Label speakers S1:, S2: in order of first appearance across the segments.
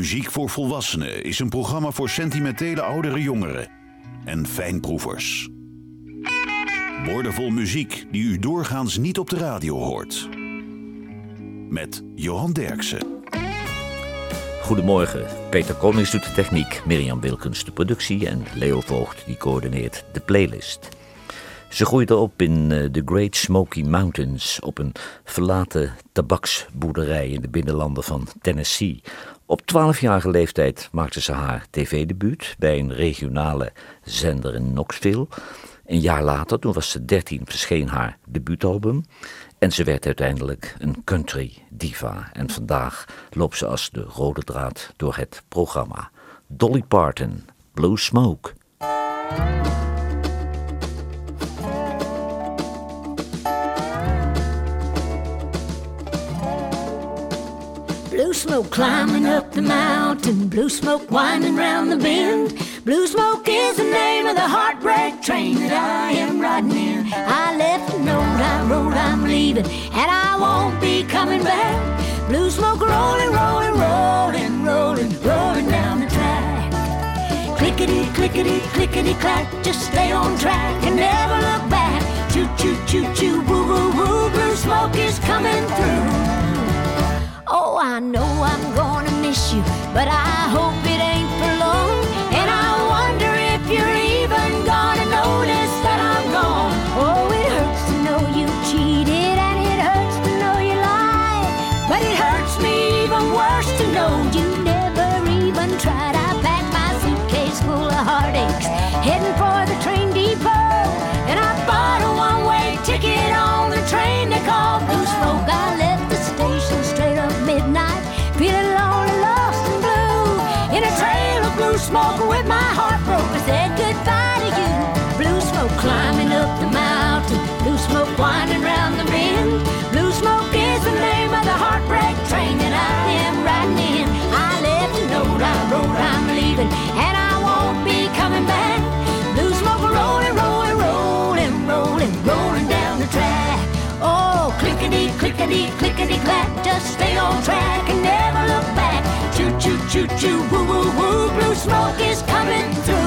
S1: Muziek voor Volwassenen is een programma voor sentimentele oudere jongeren en fijnproevers. Woordenvol muziek die u doorgaans niet op de radio hoort. Met Johan Derksen.
S2: Goedemorgen, Peter Konings doet de techniek, Mirjam Wilkens de productie en Leo Voogd die coördineert de playlist. Ze groeide op in de Great Smoky Mountains op een verlaten tabaksboerderij in de binnenlanden van Tennessee. Op 12-jarige leeftijd maakte ze haar tv-debuut bij een regionale zender in Knoxville. Een jaar later, toen was ze 13, verscheen haar debuutalbum. En ze werd uiteindelijk een country diva. En vandaag loopt ze als de rode draad door het programma. Dolly Parton, Blue Smoke.
S3: Smoke climbing up the mountain, blue smoke winding round the bend. Blue smoke is the name of the heartbreak train that I am riding in. I left a note, I wrote I'm leaving, and I won't be coming back. Blue smoke rolling, rolling, rolling, rolling, rolling down the track. Clickety, clickety, clickety clack, just stay on track and never look back. Choo choo choo choo, woo woo woo, blue smoke is coming through. I know I'm gonna miss you, but I hope clickety, clickety, clack, just stay on track and never look back. Choo choo choo choo, woo woo woo, blue smoke is coming through.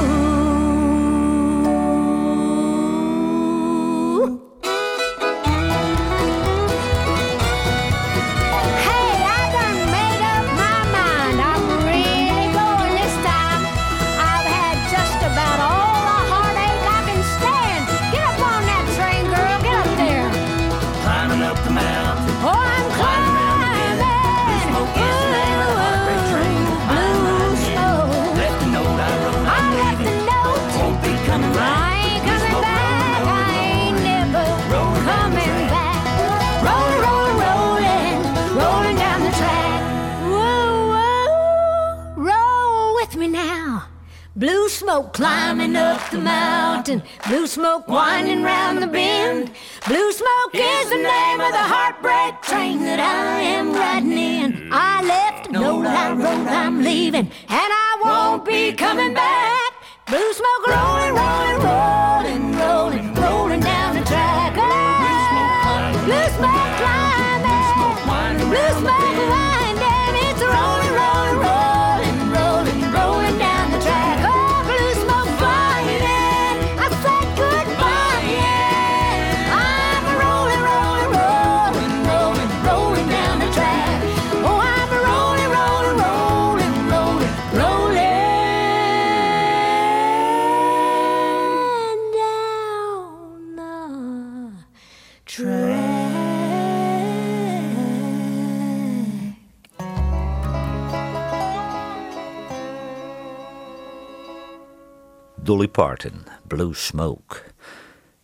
S4: Smoke
S3: climbing up the mountain. Blue smoke winding round the bend. Blue smoke is the name of the heartbreak train that I am riding in. I left a note, I wrote I'm leaving, and I won't be coming back. Blue smoke rolling, rolling, rolling, rolling,
S2: Dolly Parton, Blue Smoke.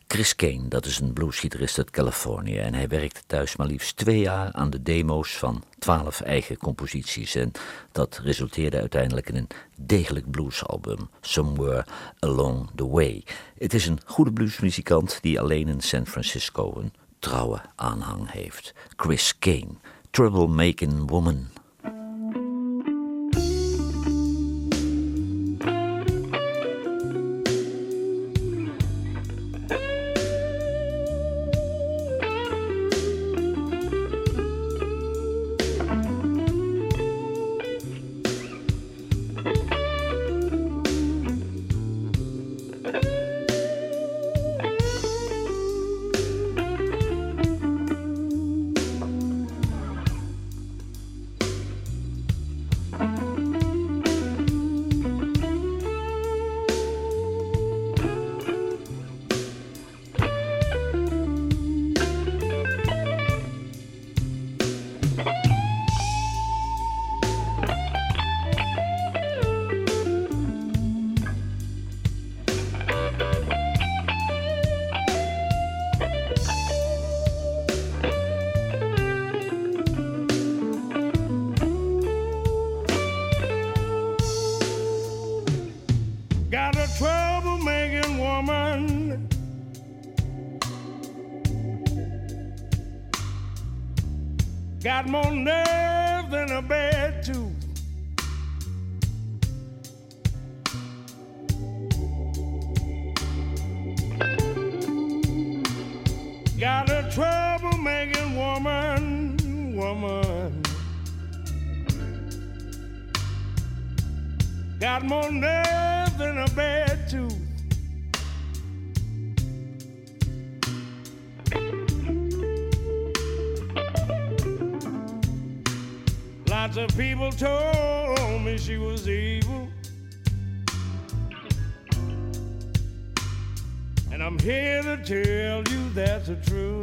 S2: Chris Kane, dat is een bluesgitarist uit Californië en hij werkte thuis maar liefst twee jaar aan de demo's van twaalf eigen composities en dat resulteerde uiteindelijk in een degelijk bluesalbum, Somewhere Along the Way. Het is een goede bluesmuzikant die alleen in San Francisco een trouwe aanhang heeft. Chris Kane, Troublemaking Woman.
S5: Got more nerve than a bad tooth. Lots of people told me she was evil. And I'm here to tell you that's the truth.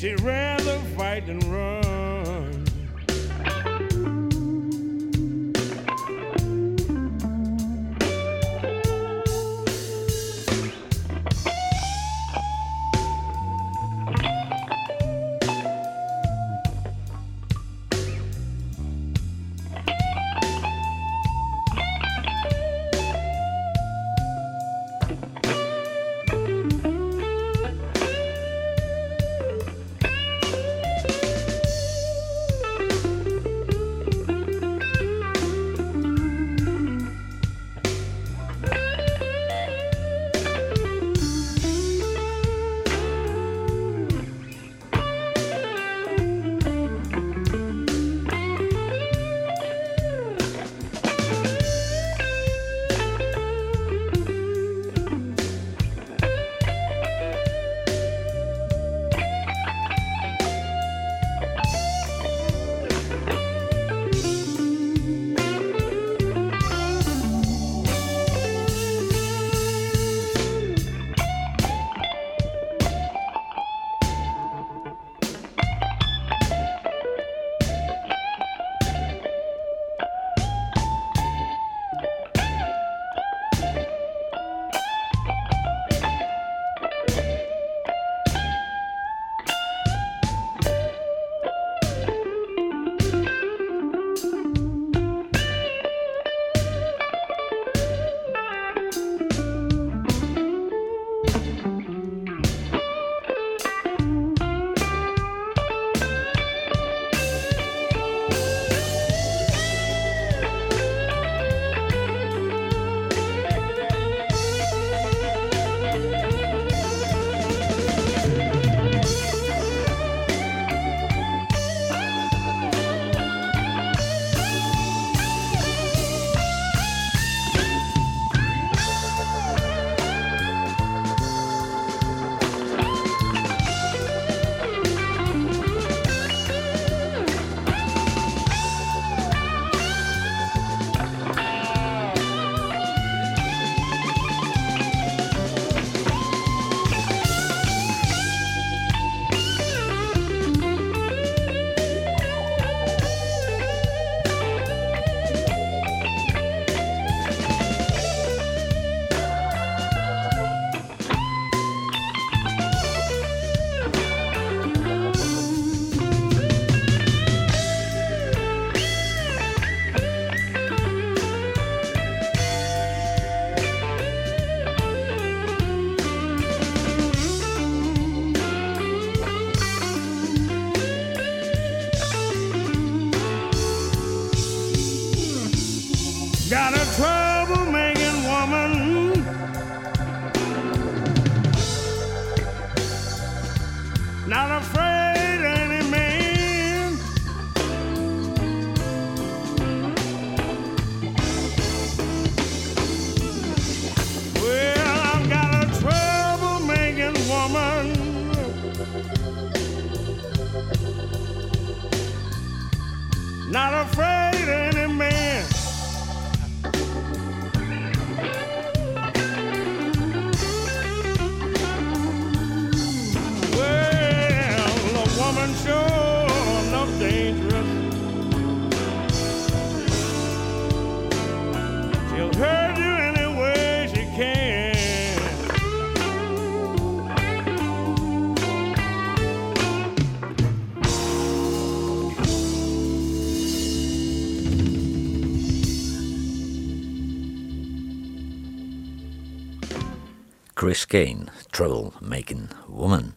S5: She'd rather fight than run.
S2: Kane, Troublemaking Woman.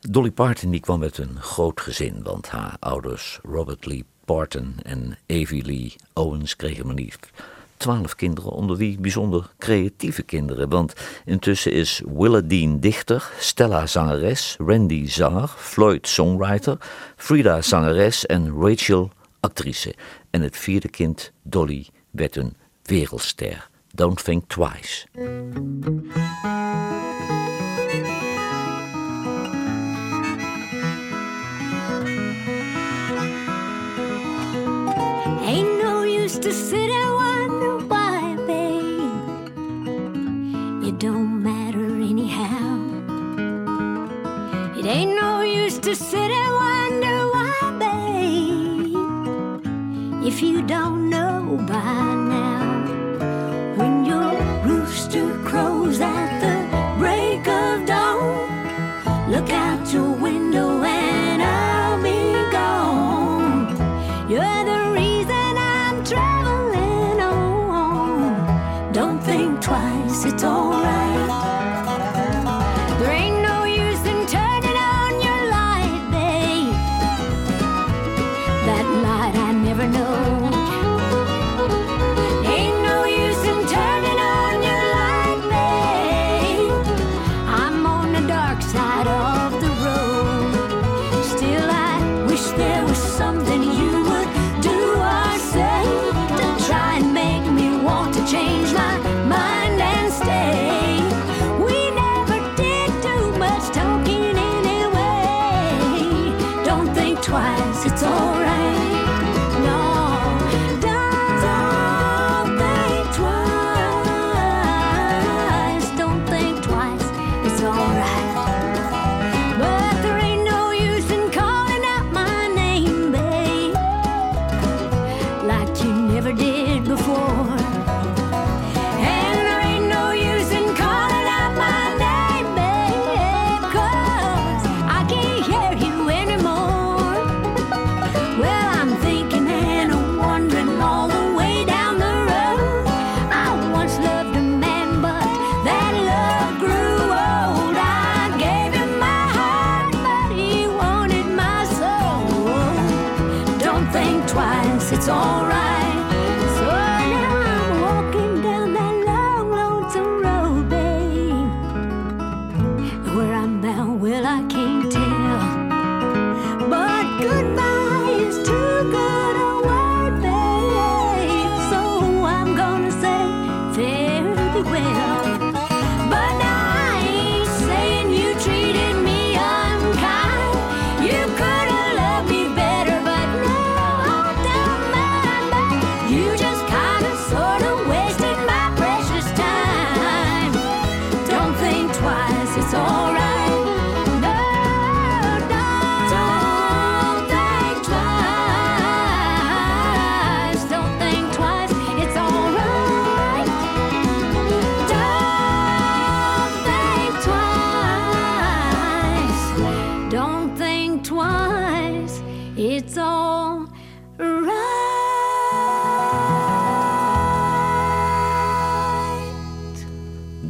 S2: Dolly Parton die kwam uit een groot gezin, want haar ouders Robert Lee Parton en Evie Lee Owens kregen maar liefst twaalf kinderen, onder wie bijzonder creatieve kinderen. Want intussen is Willa Dean dichter, Stella zangeres, Randy zanger, Floyd songwriter, Frida zangeres en Rachel actrice. En het vierde kind, Dolly, werd een wereldster. Don't think twice.
S3: Ain't no use to sit and wonder why, babe. It don't matter anyhow. It ain't no use to sit and wonder why, babe. If you don't know by now, rooster crows at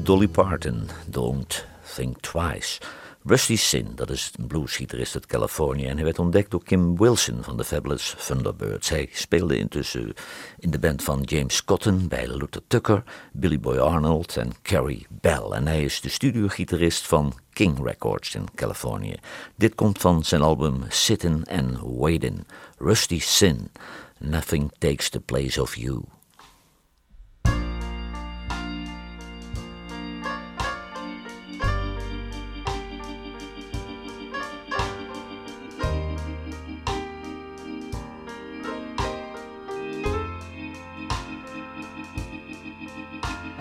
S2: Dolly Parton, Don't Think Twice. Rusty Sin, dat is een bluesgitarist uit Californië en hij werd ontdekt door Kim Wilson van de Fabulous Thunderbirds. Hij speelde intussen in de band van James Cotton bij Luther Tucker, Billy Boy Arnold en Carrie Bell. En hij is de studiogitarist van King Records in Californië. Dit komt van zijn album Sittin' and Waitin'. Rusty Sin, Nothing Takes the Place of You.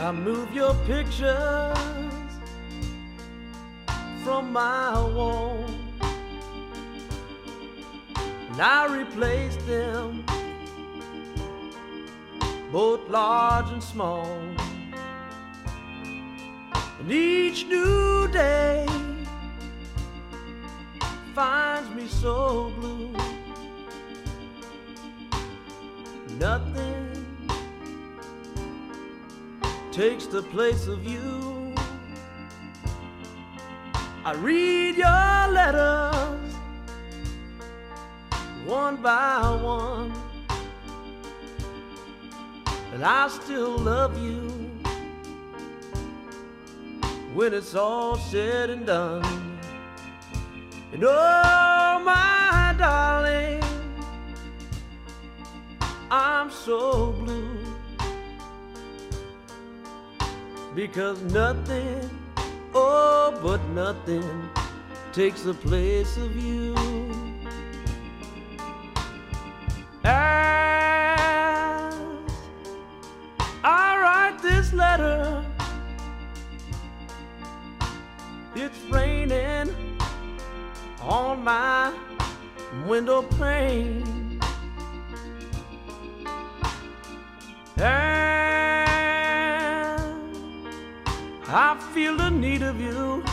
S6: I move your pictures from my wall and I replace them, both large and small. And each new day finds me so blue. Nothing takes the place of you. I read your letters one by one, and I still love you when it's all said and done. And oh, my darling, I'm so blue because nothing, oh, but nothing takes the place of you. As I write this letter, it's raining on my window pane. And I feel the need of you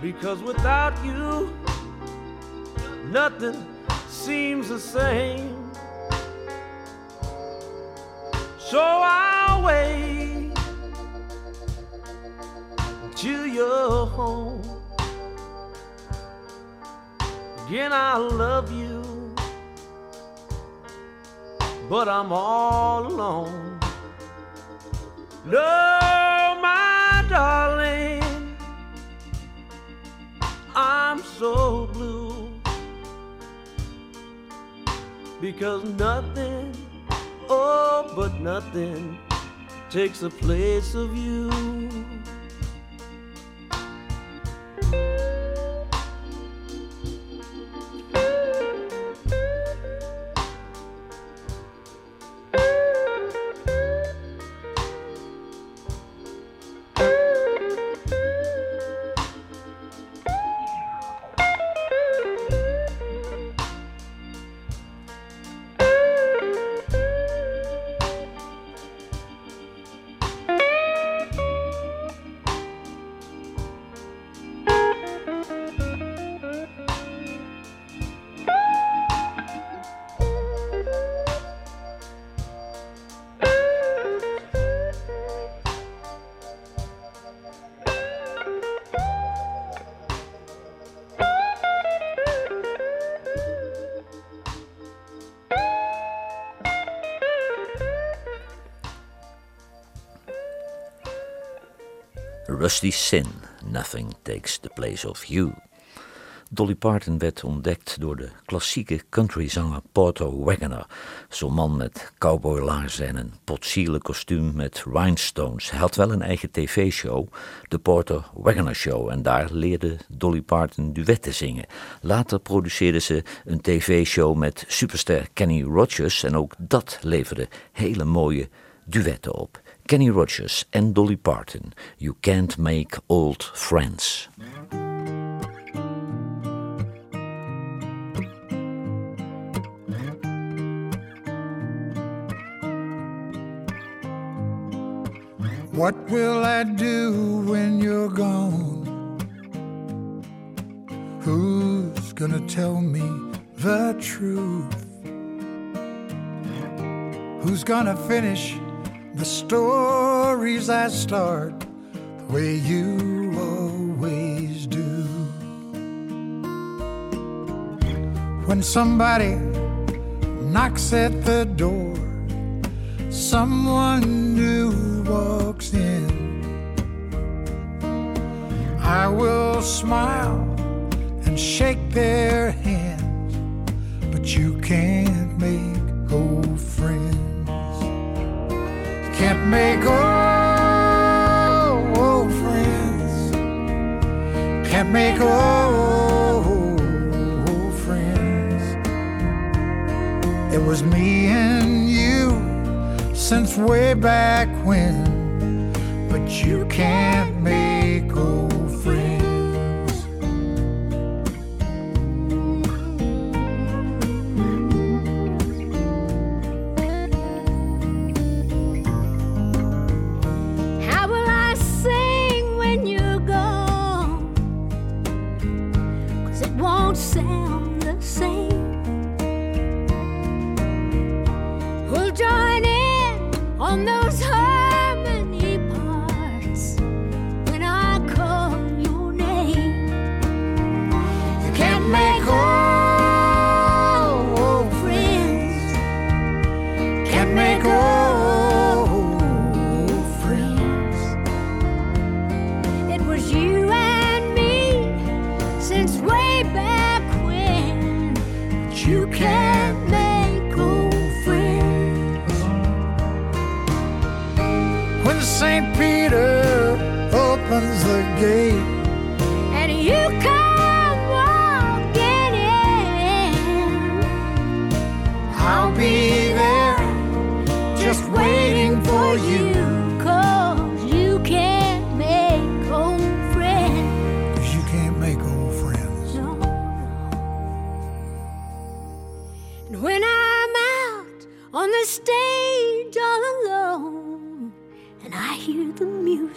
S6: because without you, nothing seems the same. So I'll wait till you're home. Again, I love you, but I'm all alone. No, my darling, I'm so blue because nothing, oh, but nothing takes the place of you.
S2: Rusty Sin, Nothing Takes the Place of You. Dolly Parton werd ontdekt door de klassieke countryzanger Porter Wagoner. Zo'n man met cowboylaarzen en een kostuum met rhinestones. Hij had wel een eigen tv-show, de Porter Wagoner Show. En daar leerde Dolly Parton duetten zingen. Later produceerde ze een tv-show met superster Kenny Rogers. En ook dat leverde hele mooie duetten op. Kenny Rogers and Dolly Parton. You can't make old friends.
S7: What will I do when you're gone? Who's gonna tell me the truth? Who's gonna finish the stories I start the way you always do. When somebody knocks at the door, someone new walks in. I will smile and shake their hands, but you can't make old friends can't make old, old friends. Can't make old, old friends. It was me and you since way back when, but you can't make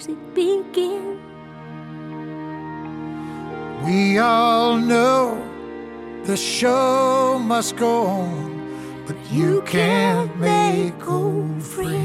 S3: music begin,
S7: We all know the show must go on, but you can't make old friends.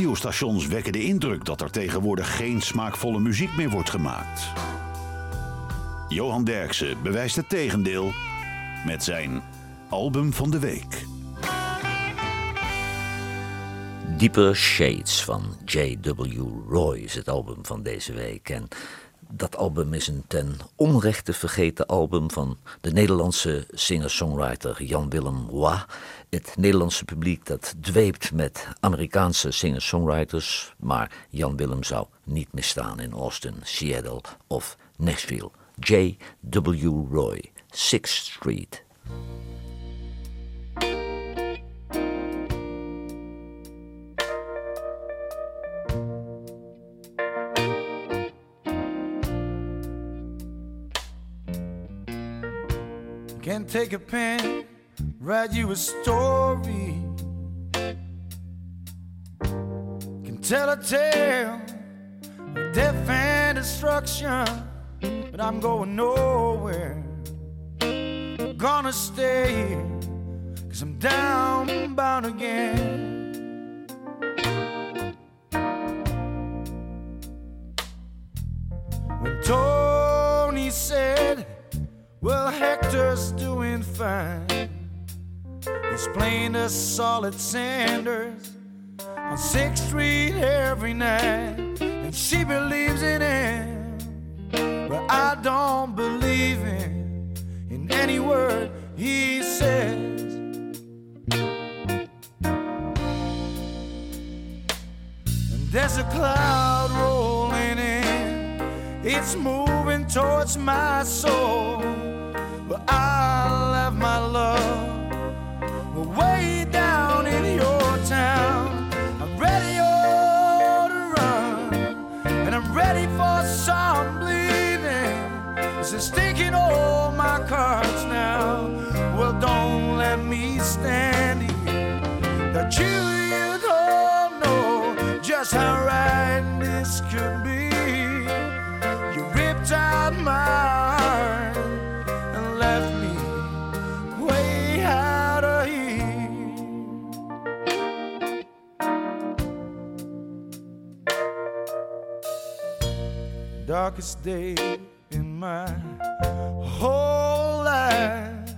S1: Radiostations wekken de indruk dat er tegenwoordig geen smaakvolle muziek meer wordt gemaakt. Johan Derksen bewijst het tegendeel met zijn album van de week.
S2: Deeper Shades van J.W. Roy is het album van deze week. En dat album is een ten onrechte vergeten album van de Nederlandse singer-songwriter Jan-Willem Roy. Het Nederlandse publiek dat dweept met Amerikaanse singer-songwriters, maar Jan-Willem zou niet meer staan in Austin, Seattle of Nashville. J.W. Roy, Sixth Street.
S8: Take a pen, write you a story. Can tell a tale of death and destruction, but I'm going nowhere. Gonna stay here, cause I'm down bound again. When Tony said, Well, Hector's doing fine. He's playing the solid Sanders on 6th Street every night. And she believes in him, but I don't believe in, in any word he says. And there's a cloud rolling in, it's moving towards my soul. But I love way down in your town. I'm ready oh, to run, and I'm ready for some bleeding. This is taking all my cards now. Well, don't let me standing that you, you don't know just how right this could be. You ripped out my Darkest day in my whole life.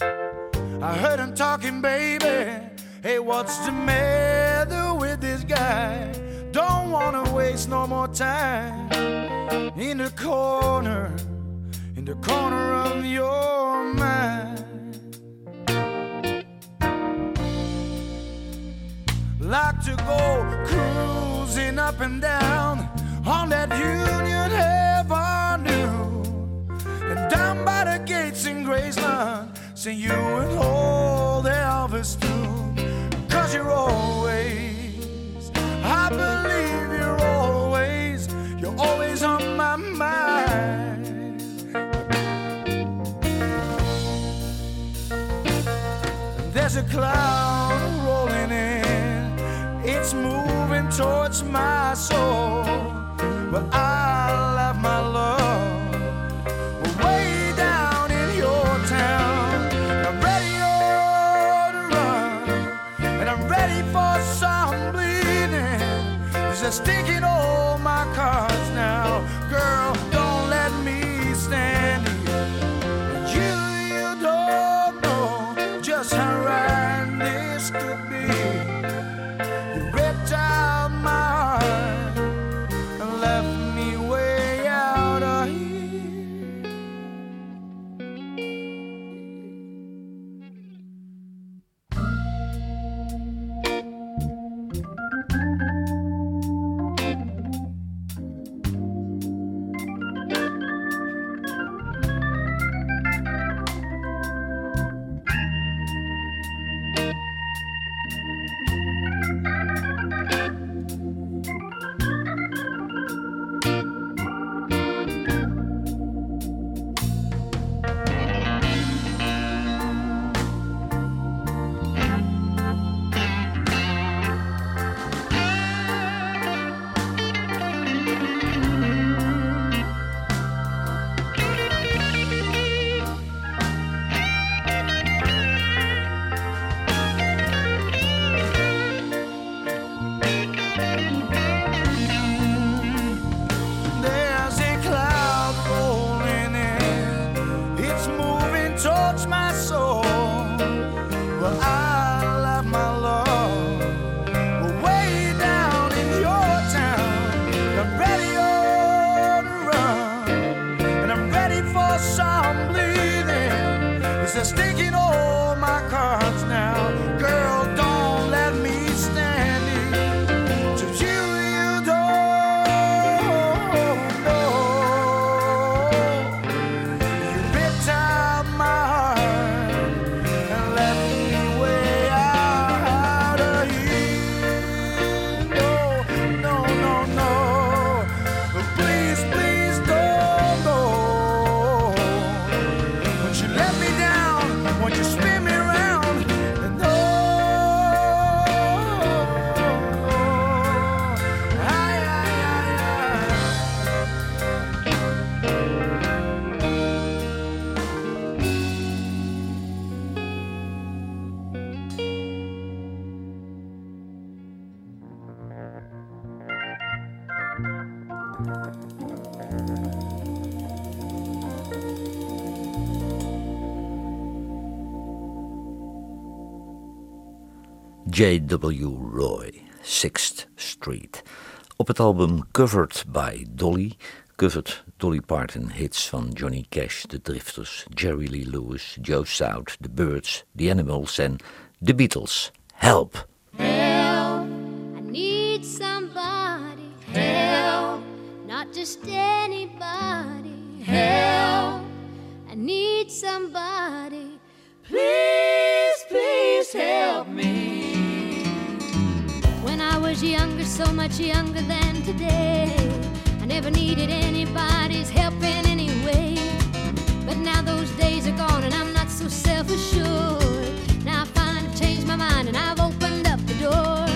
S8: I heard him talking, baby. Hey, what's the matter with this guy? Don't wanna waste no more time in the corner, in the corner of your mind. Like to go cruising up and down on that Union Graceland, sing you an old Elvis tune. Cause you're always, I believe you're always, you're always on my mind. There's a cloud rolling in, it's moving towards my soul. But I a sticking
S2: J.W. Roy, Sixth Street. Op het album Covered by Dolly covered Dolly Parton hits van Johnny Cash, The Drifters, Jerry Lee Lewis, Joe South, The Byrds, The Animals en The Beatles. Help!
S3: Help, I need somebody. Help, not just anybody. Help, I need somebody. Please, please help me. I was younger, so much younger than today. I never needed anybody's help in any way. But now those days are gone and I'm not so self assured. Now I find I've changed my mind and I've opened up the door.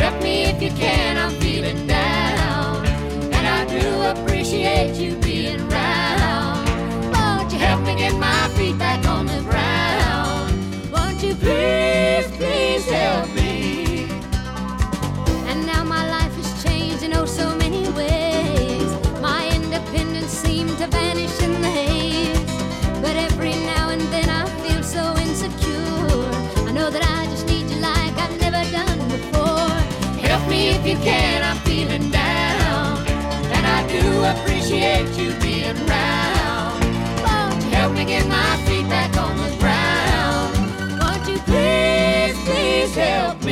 S3: Help me if you can, I'm feeling down. And I do appreciate you being round. Won't you help me get my feet back on the ground? Won't you please, please? You can, I'm feeling down. And I do appreciate you being around. Won't you help me get my feet back on the ground? Won't you please, please help me,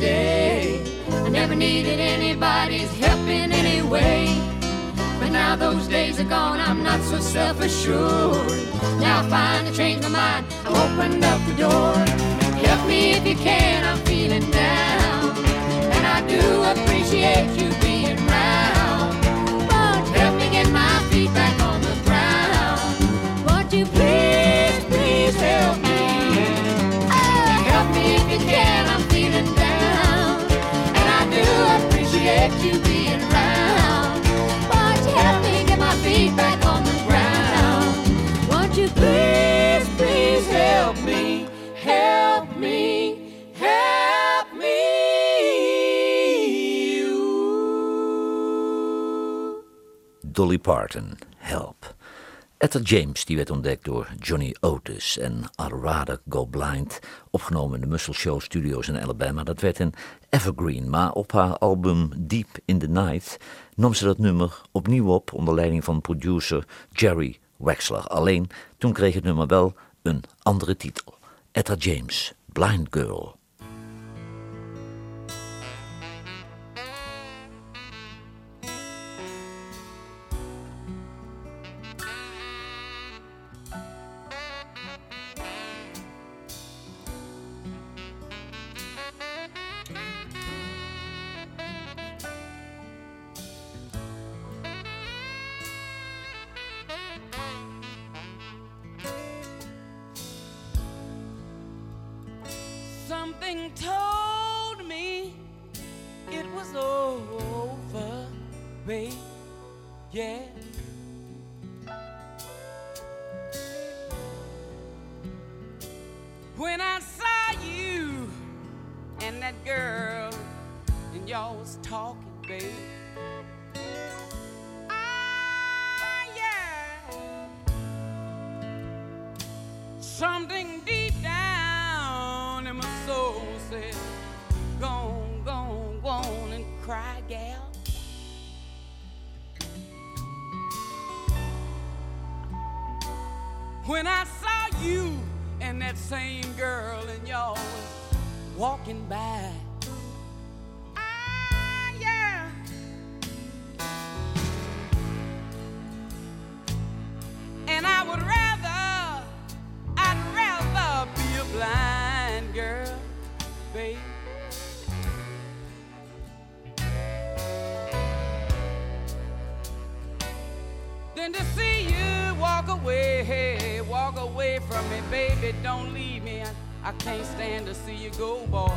S3: today, I never needed anybody's help in any way. But now those days are gone, I'm not so self assured. Now I finally changed my mind, I've opened up the door. Help me if you can, I'm feeling down. And I do appreciate you being around. Won't help me get my feet back on the ground? Won't you please, please help me? Oh, Help me if you can,
S2: Dolly Parton, Help. Etta James die werd ontdekt door Johnny Otis en Rather Go Blind, opgenomen in de Muscle Show Studios in Alabama. Dat werd een evergreen, maar op haar album Deep in the Night nam ze dat nummer opnieuw op onder leiding van producer Jerry Wexler. Alleen toen kreeg het nummer wel een andere titel. Etta James, Blind Girl.
S9: Babe. Yeah. When I saw you and that girl, and y'all was talking, babe. Ah, yeah. Something deep When I saw you and that same girl and y'all was walking by. I, can't stand to see you go, boy.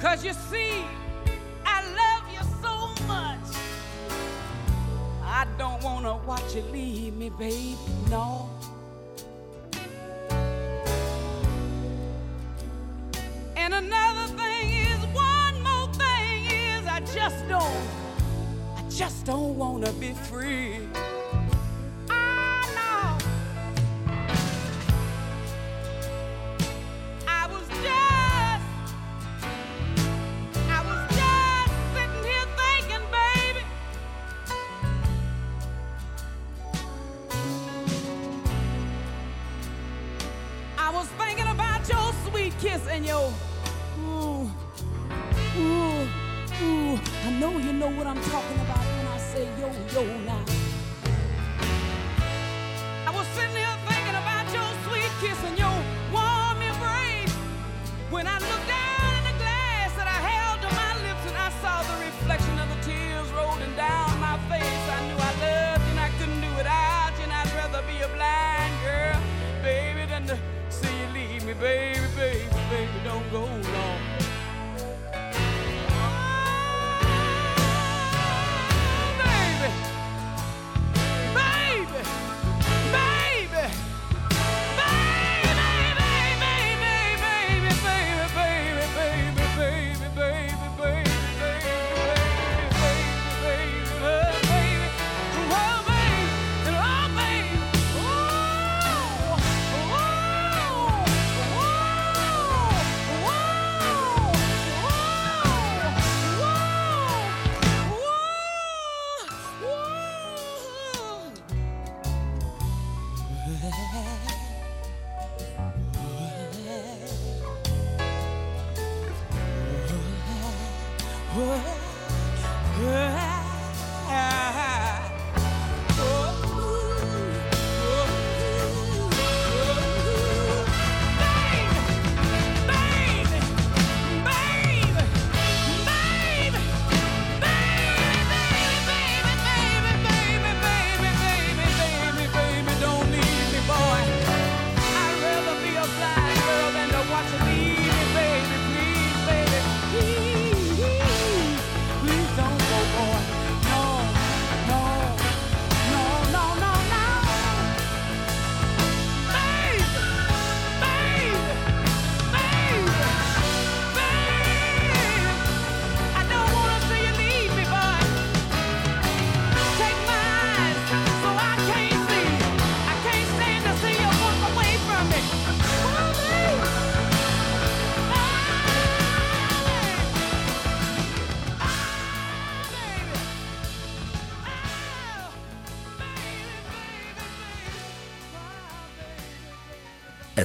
S9: Cause you see, I love you so much. I don't wanna watch you leave me, babe. No. And another thing is, one more thing is, I just don't, I just don't wanna be free.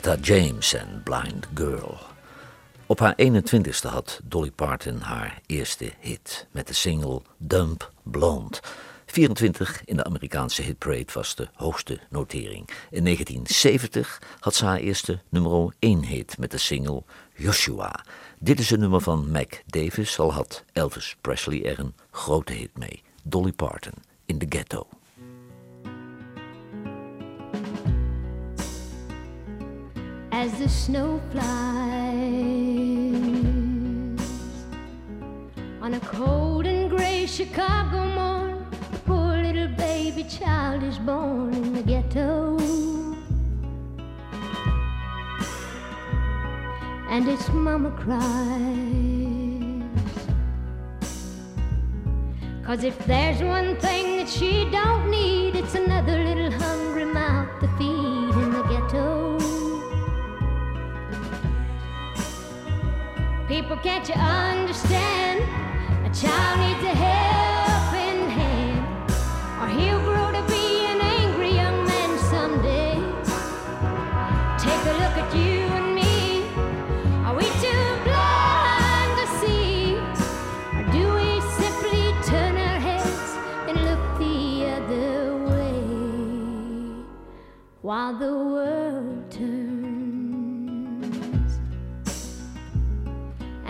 S2: Etta James en Blind Girl. Op haar 21ste had Dolly Parton haar eerste hit met de single Dump Blonde. 24 in de Amerikaanse hitparade was de hoogste notering. In 1970 had ze haar eerste nummer 1 hit met de single Joshua. Dit is een nummer van Mac Davis, al had Elvis Presley er een grote hit mee. Dolly Parton in the Ghetto.
S3: As the snow flies on a cold and gray Chicago morn. A poor little baby child is born in the ghetto, and its mama cries. Cause if there's one thing that she don't need, it's another little hungry mouth to feed in the ghetto. People, can't you understand? A child needs a helping hand, or he'll grow to be an angry young man someday. Take a look at you and me. Are we too blind to see? Or do we simply turn our heads and look the other way while the world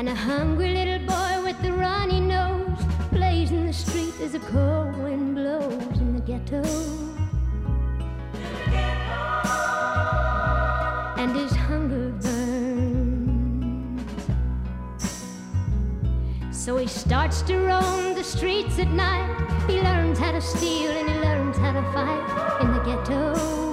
S3: And a hungry little boy with a runny nose plays in the street as a cold wind blows in the ghetto. And his hunger burns. So he starts to roam the streets at night. He learns how to steal and he learns how to fight in the ghetto.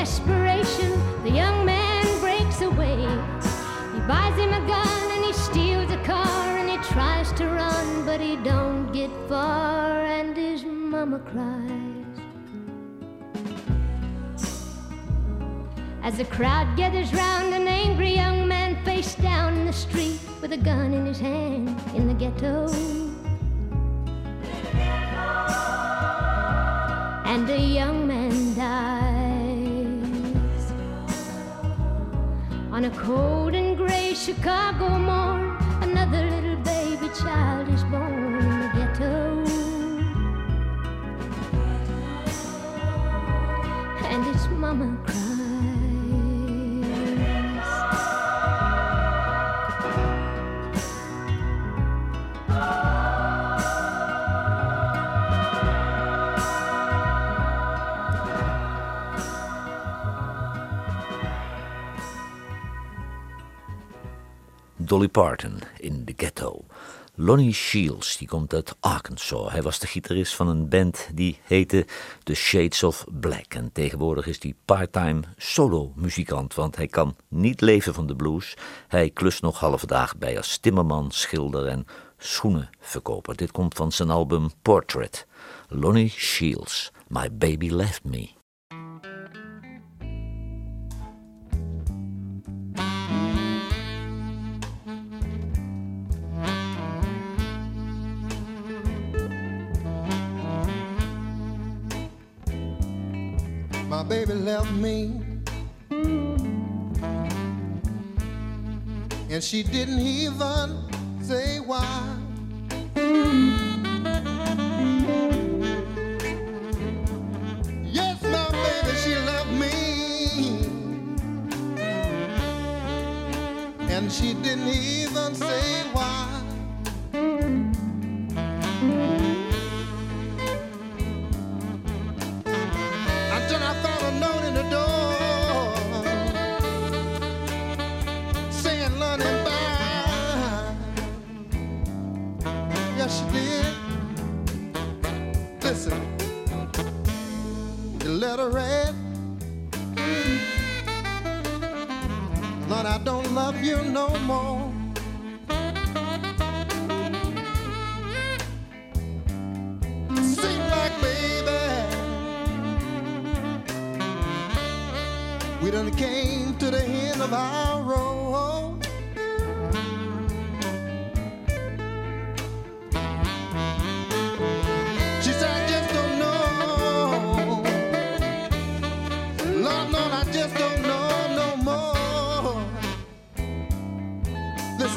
S3: Desperation, the young man breaks away. He buys him a gun and he steals a car and he tries to run, but he don't get far, and his mama cries. As the crowd gathers round an angry young man face down in the street with a gun in his hand in the ghetto. And a young man On a cold and gray Chicago morn, another little baby child is
S2: Dolly Parton in The Ghetto. Lonnie Shields, die komt uit Arkansas. Hij was de gitarist van een band die heette The Shades of Black. En tegenwoordig is hij parttime solo-muzikant, want hij kan niet leven van de blues. Hij klust nog halve dagen bij als timmerman, schilder en schoenenverkoper. Dit komt van zijn album Portrait. Lonnie Shields, My Baby Left Me.
S10: Left me. And she didn't even say why. Yes, my baby, she left me. And she didn't even say love you no more. Seem like, baby. We done came to the end of our road.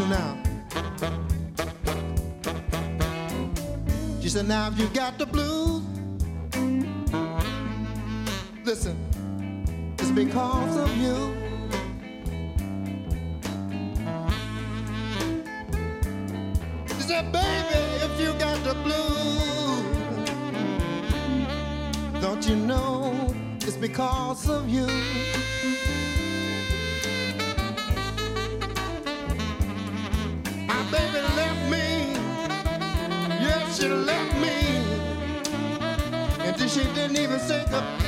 S10: Now. She said, now if you got the blues, listen it's because of you. She said, baby, if you got the blues, don't you know it's because of you? Even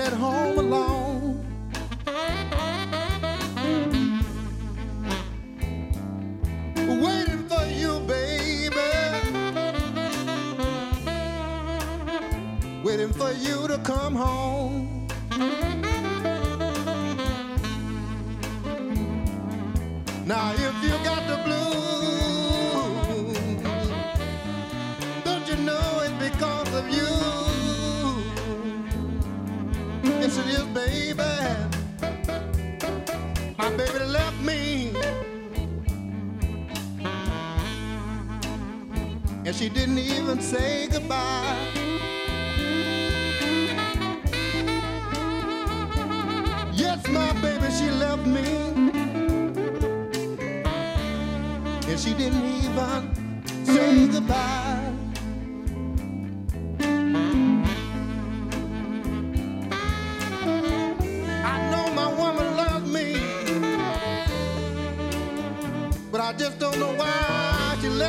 S10: at home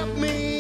S10: help me.